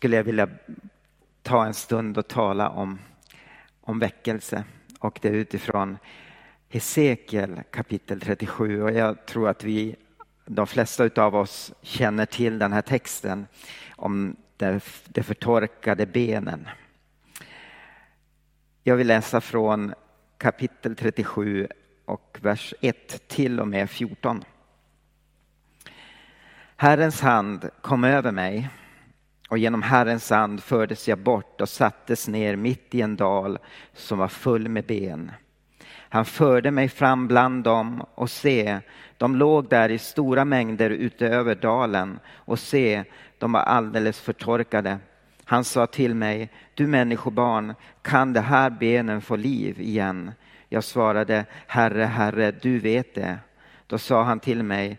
skulle jag vilja ta en stund och tala om, om väckelse. Och det är utifrån Hesekiel kapitel 37 och jag tror att vi, de flesta av oss känner till den här texten om de, de förtorkade benen. Jag vill läsa från kapitel 37 och vers 1 till och med 14. Herrens hand kom över mig och genom Herrens hand fördes jag bort och sattes ner mitt i en dal som var full med ben. Han förde mig fram bland dem och se, de låg där i stora mängder utöver dalen och se, de var alldeles förtorkade. Han sa till mig, du människobarn, kan de här benen få liv igen? Jag svarade, Herre, Herre, du vet det. Då sa han till mig,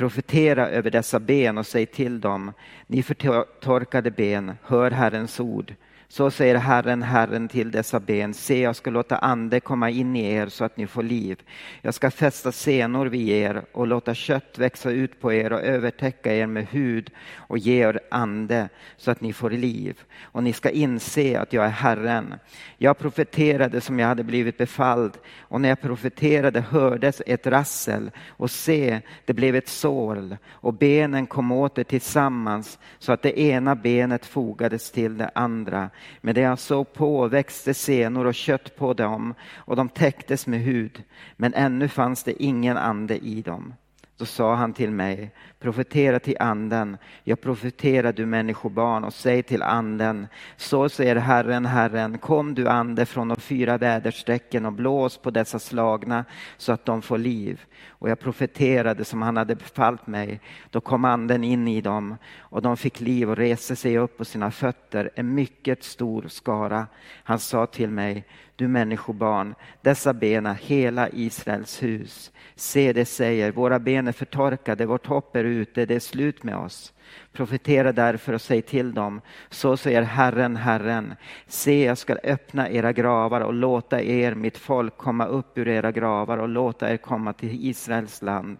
profetera över dessa ben och säg till dem, ni förtorkade ben, hör Herrens ord. Så säger Herren, Herren till dessa ben, se jag ska låta ande komma in i er så att ni får liv. Jag ska fästa senor vid er och låta kött växa ut på er och övertäcka er med hud och ge er ande så att ni får liv. Och ni ska inse att jag är Herren. Jag profeterade som jag hade blivit befalld och när jag profeterade hördes ett rassel och se, det blev ett sorl, och benen kom åter tillsammans så att det ena benet fogades till det andra men det jag såg på växte senor och kött på dem och de täcktes med hud, men ännu fanns det ingen ande i dem. Då sa han till mig, profetera till anden, jag profeterar du människobarn och säg till anden, så säger Herren, Herren, kom du ande från de fyra väderstrecken och blås på dessa slagna så att de får liv. Och jag profeterade som han hade befallt mig, då kom anden in i dem och de fick liv och reste sig upp på sina fötter, en mycket stor skara. Han sa till mig, du människobarn, dessa ben är hela Israels hus. Se, det säger, våra ben är förtorkade, vårt hopp är ute, det är slut med oss. Profetera därför och säg till dem, så säger Herren, Herren, se jag ska öppna era gravar och låta er, mitt folk, komma upp ur era gravar och låta er komma till Israels land.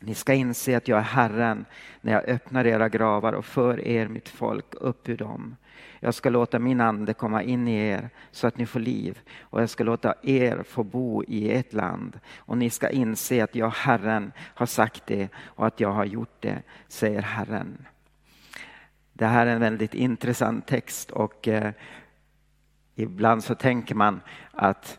Ni ska inse att jag är Herren när jag öppnar era gravar och för er, mitt folk, upp ur dem. Jag ska låta min ande komma in i er så att ni får liv och jag ska låta er få bo i ett land och ni ska inse att jag, Herren, har sagt det och att jag har gjort det, säger Herren. Det här är en väldigt intressant text och eh, ibland så tänker man att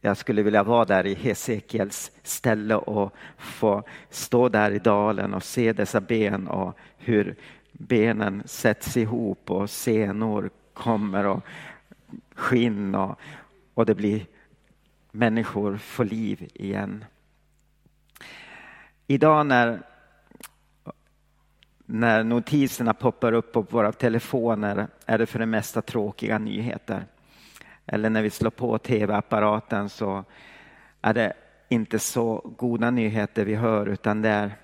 jag skulle vilja vara där i Hesekiels ställe och få stå där i dalen och se dessa ben och hur benen sätts ihop och senor kommer och skinn och, och det blir människor får liv igen. Idag när, när notiserna poppar upp på våra telefoner är det för det mesta tråkiga nyheter. Eller när vi slår på tv-apparaten så är det inte så goda nyheter vi hör utan det är,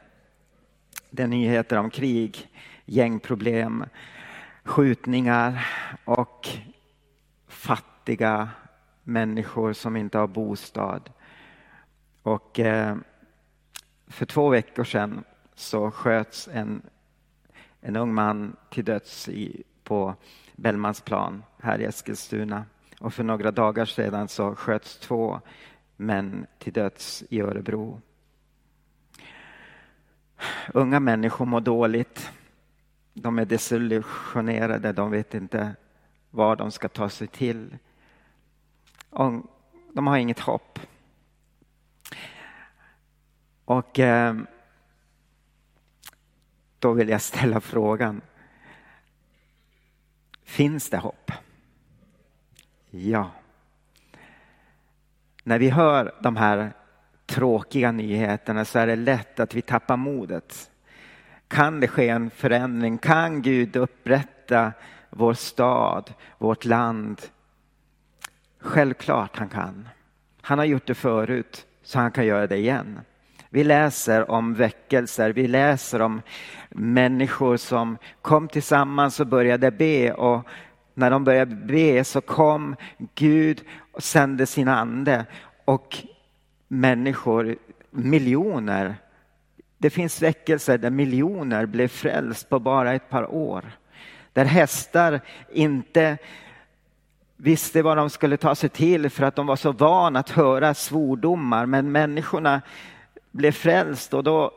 det är nyheter om krig, gängproblem, skjutningar och fattiga människor som inte har bostad. Och eh, för två veckor sedan så sköts en, en ung man till döds i, på Bellmansplan här i Eskilstuna. Och för några dagar sedan så sköts två män till döds i Örebro. Unga människor mår dåligt. De är desillusionerade, de vet inte vad de ska ta sig till. Och de har inget hopp. Och eh, då vill jag ställa frågan. Finns det hopp? Ja. När vi hör de här tråkiga nyheterna så är det lätt att vi tappar modet. Kan det ske en förändring? Kan Gud upprätta vår stad, vårt land? Självklart han kan. Han har gjort det förut, så han kan göra det igen. Vi läser om väckelser, vi läser om människor som kom tillsammans och började be och när de började be så kom Gud och sände sin ande och människor, miljoner, det finns väckelser där miljoner blev frälst på bara ett par år. Där hästar inte visste vad de skulle ta sig till för att de var så vana att höra svordomar. Men människorna blev frälst och då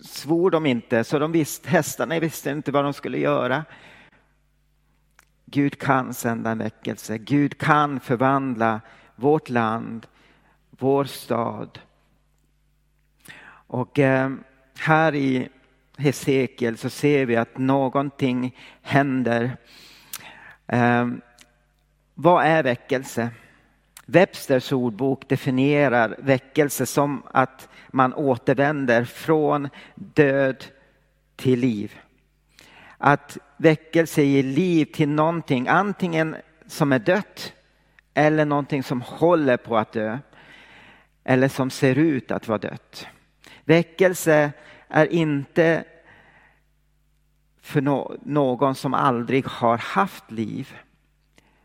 svor de inte. Så de visste, hästarna visste inte vad de skulle göra. Gud kan sända en väckelse. Gud kan förvandla vårt land, vår stad. Och eh, här i Hesekiel så ser vi att någonting händer. Eh, vad är väckelse? Websters ordbok definierar väckelse som att man återvänder från död till liv. Att väckelse ger liv till någonting, antingen som är dött eller någonting som håller på att dö. Eller som ser ut att vara dött. Väckelse är inte för någon som aldrig har haft liv.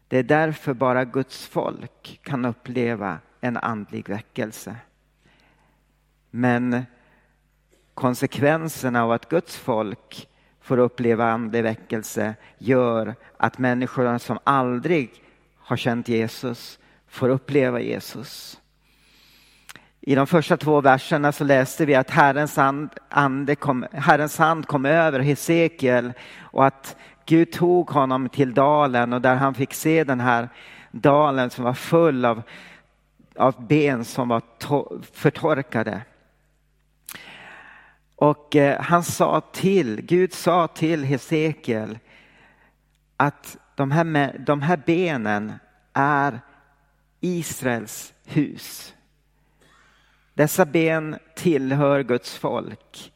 Det är därför bara Guds folk kan uppleva en andlig väckelse. Men konsekvenserna av att Guds folk får uppleva andlig väckelse gör att människor som aldrig har känt Jesus får uppleva Jesus. I de första två verserna så läste vi att Herrens, ande kom, Herrens hand kom över Hesekiel och att Gud tog honom till dalen och där han fick se den här dalen som var full av, av ben som var to, förtorkade. Och eh, han sa till, Gud sa till Hesekiel att de här, de här benen är Israels hus. Dessa ben tillhör Guds folk.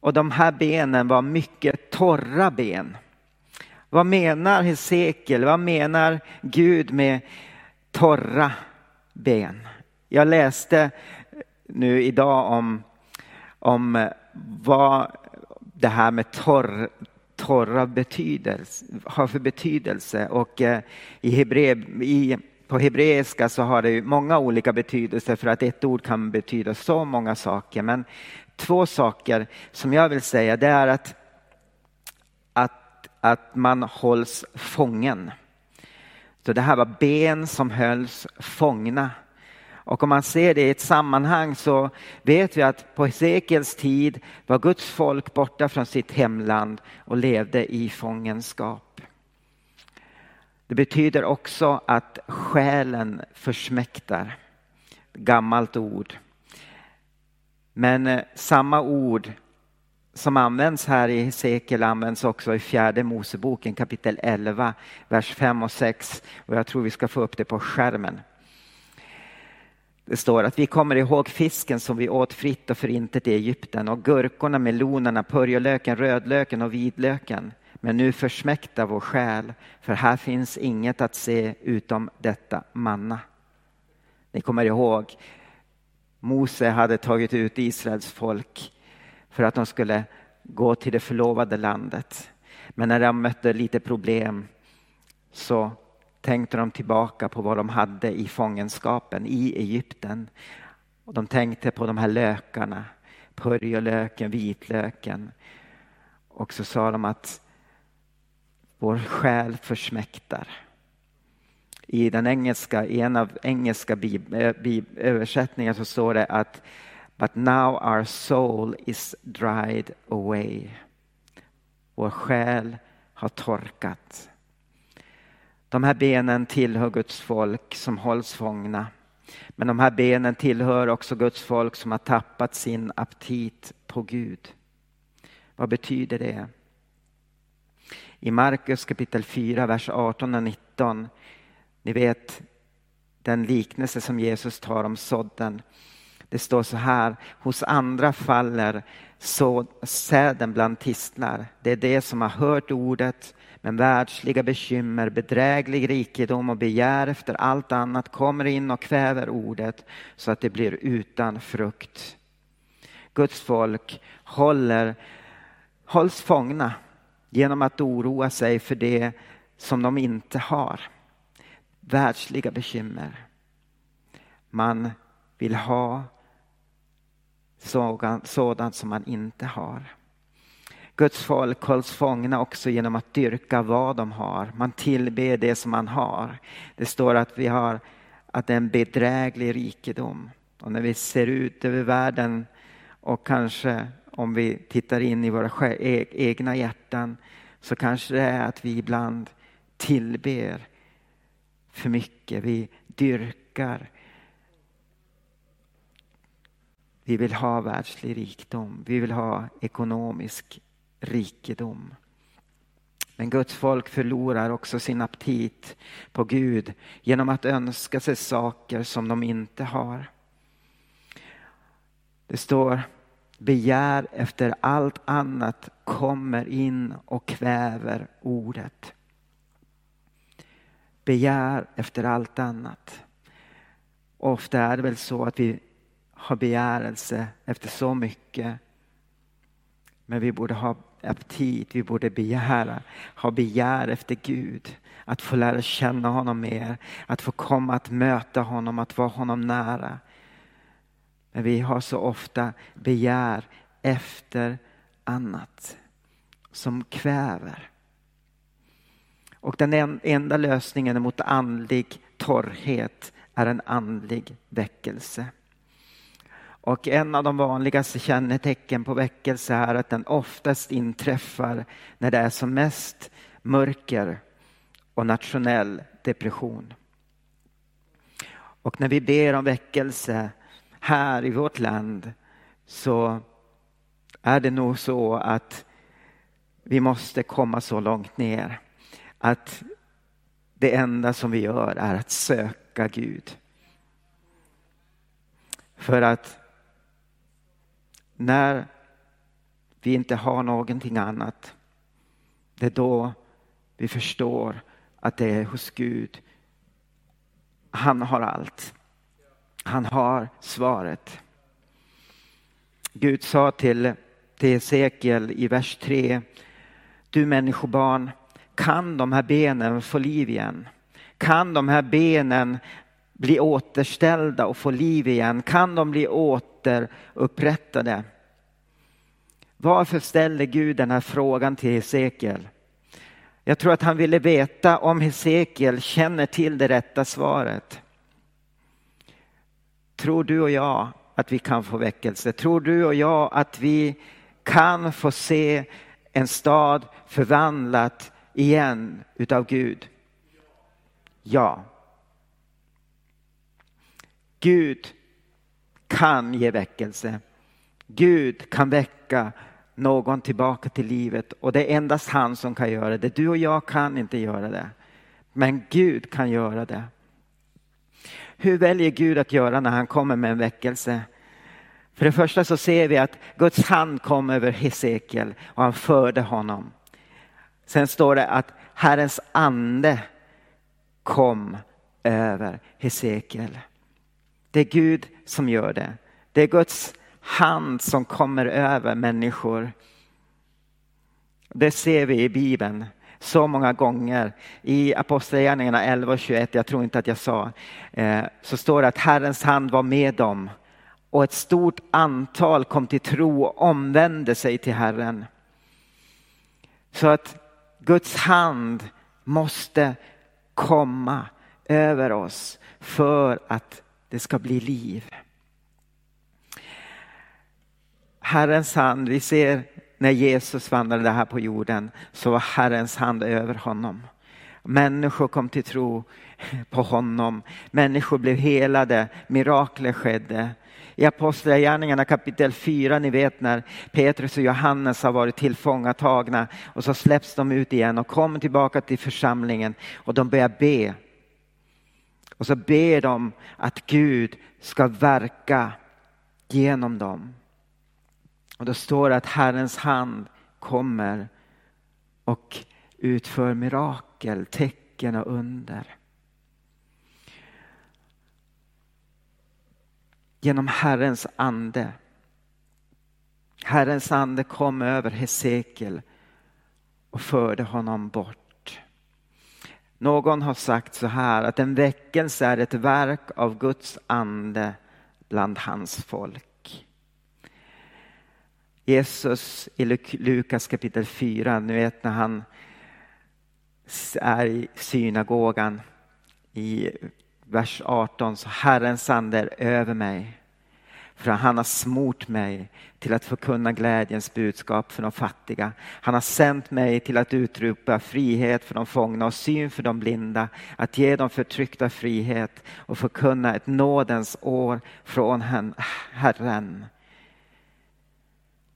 Och de här benen var mycket torra ben. Vad menar Hesekiel? Vad menar Gud med torra ben? Jag läste nu idag om, om vad det här med torr, torra betydelse, har för betydelse. Och eh, i, Hebrev, i på hebreiska så har det många olika betydelser för att ett ord kan betyda så många saker. Men två saker som jag vill säga det är att, att, att man hålls fången. Så det här var ben som hölls fångna. Och om man ser det i ett sammanhang så vet vi att på Hesekiels tid var Guds folk borta från sitt hemland och levde i fångenskap. Det betyder också att själen försmäktar. Gammalt ord. Men eh, samma ord som används här i Hesekiel används också i fjärde Moseboken kapitel 11, vers 5 och 6. Och jag tror vi ska få upp det på skärmen. Det står att vi kommer ihåg fisken som vi åt fritt och förintet i Egypten och gurkorna, melonerna, purjolöken, rödlöken och vitlöken. Men nu försmäktar vår själ, för här finns inget att se utom detta manna. Ni kommer ihåg, Mose hade tagit ut Israels folk för att de skulle gå till det förlovade landet. Men när de mötte lite problem så tänkte de tillbaka på vad de hade i fångenskapen i Egypten. Och de tänkte på de här lökarna, purjolöken, vitlöken. Och så sa de att vår själ försmäktar. I den engelska, i en av engelska översättningar så står det att But now our soul is dried away. Vår själ har torkat. De här benen tillhör Guds folk som hålls fångna. Men de här benen tillhör också Guds folk som har tappat sin aptit på Gud. Vad betyder det? I Markus kapitel 4, vers 18 och 19. Ni vet den liknelse som Jesus tar om sådden. Det står så här, hos andra faller så säden bland tistlar. Det är det som har hört ordet, men världsliga bekymmer, bedräglig rikedom och begär efter allt annat kommer in och kväver ordet så att det blir utan frukt. Guds folk håller, hålls fångna genom att oroa sig för det som de inte har. Världsliga bekymmer. Man vill ha sådant som man inte har. Guds folk hålls fångna också genom att dyrka vad de har. Man tillber det som man har. Det står att vi har att det är en bedräglig rikedom. Och när vi ser ut över världen och kanske om vi tittar in i våra e- egna hjärtan så kanske det är att vi ibland tillber för mycket. Vi dyrkar. Vi vill ha världslig rikdom. Vi vill ha ekonomisk rikedom. Men Guds folk förlorar också sin aptit på Gud genom att önska sig saker som de inte har. Det står begär efter allt annat kommer in och kväver ordet. Begär efter allt annat. Ofta är det väl så att vi har begärelse efter så mycket. Men vi borde ha aptit, vi borde begära, ha begär efter Gud. Att få lära känna honom mer, att få komma att möta honom, att vara honom nära. Men vi har så ofta begär efter annat som kväver. Och den enda lösningen mot andlig torrhet är en andlig väckelse. Och en av de vanligaste kännetecken på väckelse är att den oftast inträffar när det är som mest mörker och nationell depression. Och när vi ber om väckelse här i vårt land så är det nog så att vi måste komma så långt ner att det enda som vi gör är att söka Gud. För att när vi inte har någonting annat, det är då vi förstår att det är hos Gud. Han har allt. Han har svaret. Gud sa till, till i vers 3. Du människobarn, kan de här benen få liv igen? Kan de här benen bli återställda och få liv igen? Kan de bli återupprättade? Varför ställer Gud den här frågan till Hesekiel? Jag tror att han ville veta om Hesekiel känner till det rätta svaret. Tror du och jag att vi kan få väckelse? Tror du och jag att vi kan få se en stad förvandlat igen utav Gud? Ja. Gud kan ge väckelse. Gud kan väcka någon tillbaka till livet och det är endast han som kan göra det. Du och jag kan inte göra det. Men Gud kan göra det. Hur väljer Gud att göra när han kommer med en väckelse? För det första så ser vi att Guds hand kom över Hesekiel och han förde honom. Sen står det att Herrens ande kom över Hesekiel. Det är Gud som gör det. Det är Guds hand som kommer över människor. Det ser vi i Bibeln så många gånger. I Apostlagärningarna 11 och 21, jag tror inte att jag sa, eh, så står det att Herrens hand var med dem och ett stort antal kom till tro och omvände sig till Herren. Så att Guds hand måste komma över oss för att det ska bli liv. Herrens hand, vi ser när Jesus vandrade här på jorden så var Herrens hand över honom. Människor kom till tro på honom. Människor blev helade, mirakler skedde. I Apostlagärningarna kapitel 4, ni vet när Petrus och Johannes har varit tillfångatagna och så släpps de ut igen och kommer tillbaka till församlingen och de börjar be. Och så ber de att Gud ska verka genom dem. Och då står det att Herrens hand kommer och utför mirakel, tecken och under. Genom Herrens ande. Herrens ande kom över Hesekiel och förde honom bort. Någon har sagt så här att en väckelse är ett verk av Guds ande bland hans folk. Jesus i Lukas kapitel 4, ni vet när han är i synagogan i vers 18, så Herrens ande är över mig. För han har smort mig till att förkunna glädjens budskap för de fattiga. Han har sänt mig till att utropa frihet för de fångna och syn för de blinda, att ge de förtryckta frihet och förkunna ett nådens år från Herren.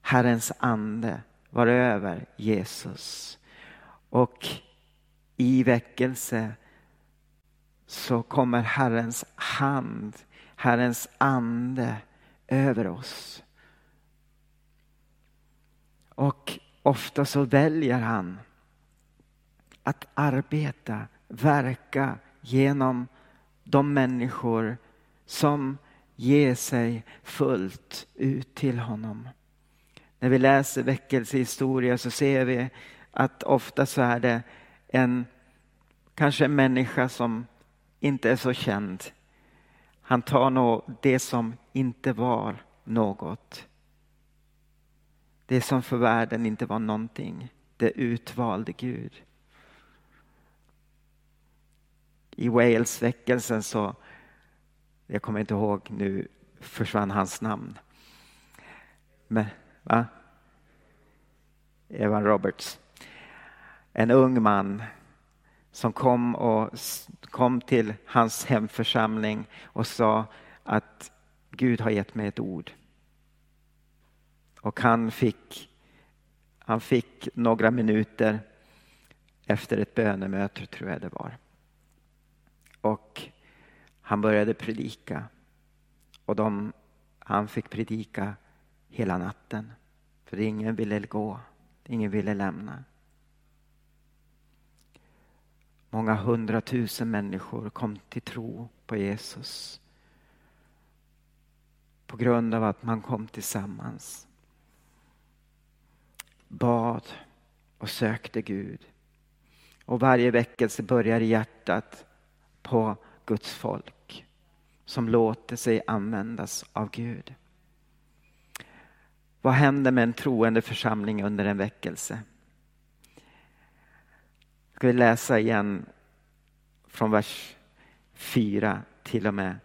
Herrens ande var över Jesus. Och i väckelse så kommer Herrens hand, Herrens ande över oss. Och ofta så väljer han att arbeta, verka genom de människor som ger sig fullt ut till honom. När vi läser väckelsehistoria så ser vi att ofta så är det en kanske en människa som inte är så känd. Han tar nog det som inte var något. Det som för världen inte var någonting. Det utvalde Gud. I Wales-väckelsen så, jag kommer inte ihåg nu, försvann hans namn. Men, va? Evan Roberts. En ung man som kom, och, kom till hans hemförsamling och sa att Gud har gett mig ett ord. Och han fick, han fick några minuter efter ett bönemöte, tror jag det var. Och han började predika. Och de, han fick predika hela natten. För ingen ville gå, ingen ville lämna. Många hundratusen människor kom till tro på Jesus. På grund av att man kom tillsammans. Bad och sökte Gud. Och varje väckelse börjar i hjärtat på Guds folk som låter sig användas av Gud. Vad händer med en troende församling under en väckelse? Ska vi läsa igen från vers 4 till och med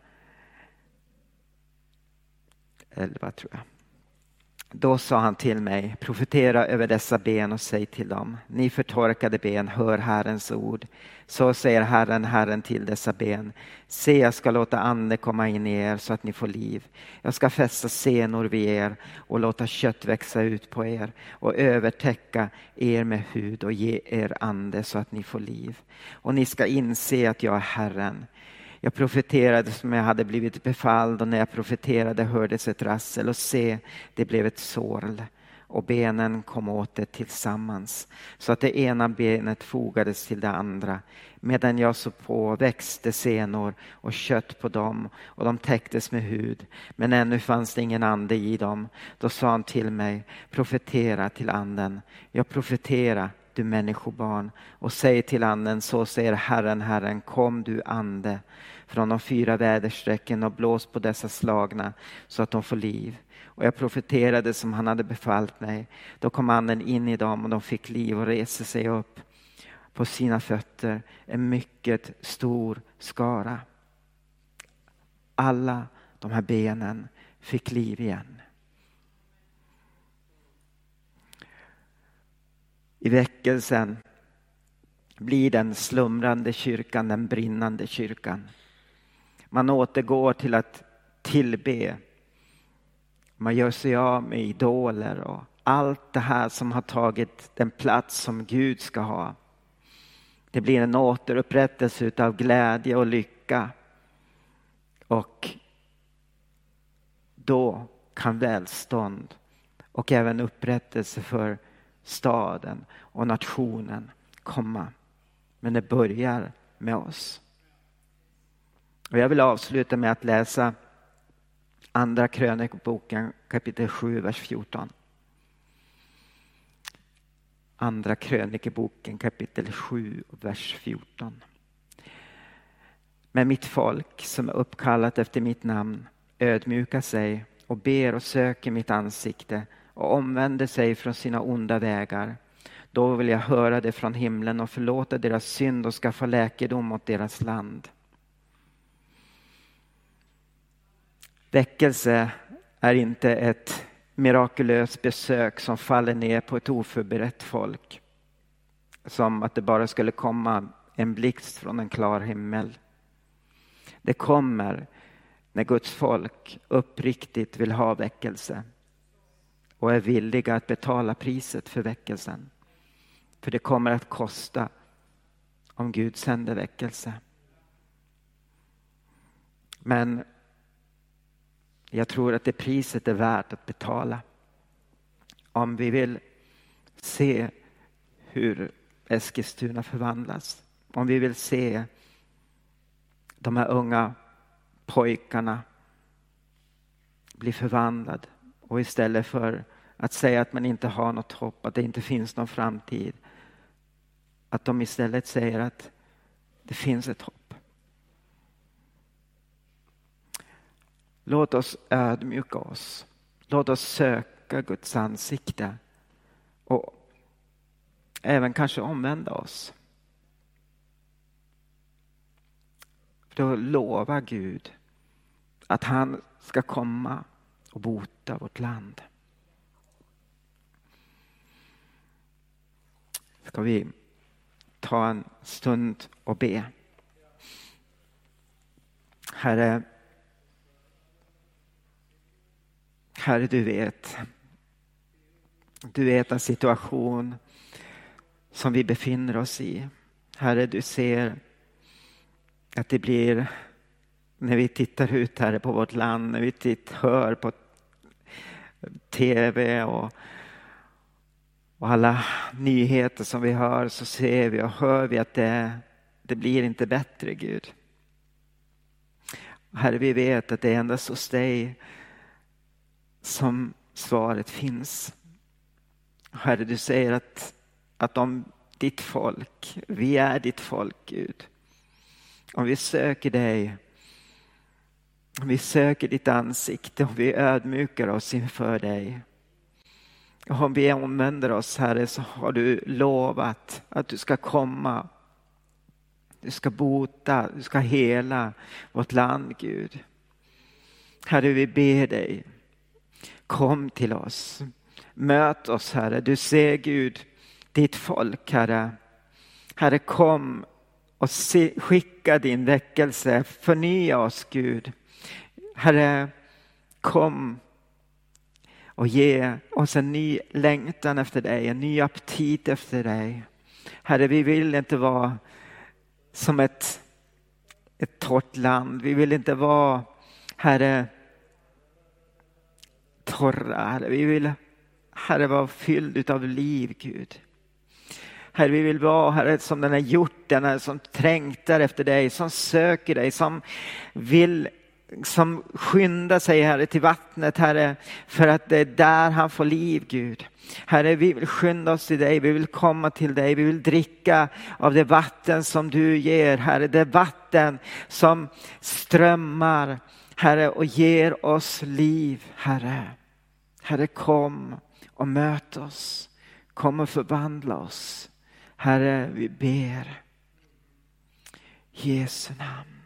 11 tror jag. Då sa han till mig, profetera över dessa ben och säg till dem, ni förtorkade ben, hör Herrens ord. Så säger Herren, Herren till dessa ben, se jag ska låta ande komma in i er så att ni får liv. Jag ska fästa senor vid er och låta kött växa ut på er och övertäcka er med hud och ge er ande så att ni får liv. Och ni ska inse att jag är Herren. Jag profeterade som jag hade blivit befalld och när jag profeterade hördes ett rassel och se, det blev ett sorl och benen kom åter tillsammans så att det ena benet fogades till det andra. Medan jag såg på växte senor och kött på dem och de täcktes med hud. Men ännu fanns det ingen ande i dem. Då sa han till mig, profetera till anden. Jag profetera du människobarn och säg till anden, så säger Herren, Herren, kom du ande från de fyra väderstrecken och blås på dessa slagna så att de får liv. Och jag profeterade som han hade befallt mig. Då kom anden in i dem och de fick liv och reste sig upp på sina fötter, en mycket stor skara. Alla de här benen fick liv igen. I väckelsen blir den slumrande kyrkan den brinnande kyrkan. Man återgår till att tillbe. Man gör sig av med idoler och allt det här som har tagit den plats som Gud ska ha. Det blir en återupprättelse av glädje och lycka. Och då kan välstånd och även upprättelse för staden och nationen komma. Men det börjar med oss. Och jag vill avsluta med att läsa Andra krönikboken kapitel 7, vers 14. Andra krönikeboken kapitel 7, vers 14. Men mitt folk som är uppkallat efter mitt namn ödmjukar sig och ber och söker mitt ansikte och omvänder sig från sina onda vägar. Då vill jag höra det från himlen och förlåta deras synd och skaffa läkedom åt deras land. Väckelse är inte ett mirakulöst besök som faller ner på ett oförberett folk. Som att det bara skulle komma en blixt från en klar himmel. Det kommer när Guds folk uppriktigt vill ha väckelse och är villiga att betala priset för väckelsen. För det kommer att kosta om Gud sänder väckelse. Men jag tror att det priset är värt att betala. Om vi vill se hur Eskilstuna förvandlas. Om vi vill se de här unga pojkarna bli förvandlade och istället för att säga att man inte har något hopp, att det inte finns någon framtid. Att de istället säger att det finns ett hopp. Låt oss ödmjuka oss. Låt oss söka Guds ansikte och även kanske omvända oss. För Då lovar Gud att han ska komma och bota vårt land. Ska vi ta en stund och be. Herre, Herre du vet. Du vet den situation som vi befinner oss i. Herre, du ser att det blir när vi tittar ut här på vårt land, när vi tittar, hör på tv och, och alla nyheter som vi hör så ser vi och hör vi att det, det blir inte bättre Gud. Herre, vi vet att det är endast hos dig som svaret finns. Herre, du säger att, att om ditt folk, vi är ditt folk Gud. Om vi söker dig, vi söker ditt ansikte, och vi ödmjukar oss inför dig. Och om vi omvänder oss Herre så har du lovat att du ska komma. Du ska bota, du ska hela vårt land Gud. Herre vi ber dig, kom till oss. Möt oss Herre, du ser Gud, ditt folk Herre. Herre kom och skicka din väckelse, förnya oss Gud. Herre, kom och ge oss en ny längtan efter dig, en ny aptit efter dig. Herre, vi vill inte vara som ett, ett torrt land. Vi vill inte vara, Herre, torra. Herre. Vi vill, Herre, vara fylld av liv, Gud. Herre, vi vill vara Herre, som den här hjorten som trängtar efter dig, som söker dig, som vill som skyndar sig Herre till vattnet Herre för att det är där han får liv Gud. Herre vi vill skynda oss till dig, vi vill komma till dig, vi vill dricka av det vatten som du ger Herre. Det vatten som strömmar Herre och ger oss liv Herre. Herre kom och möt oss, kom och förvandla oss. Herre vi ber. Jesu namn.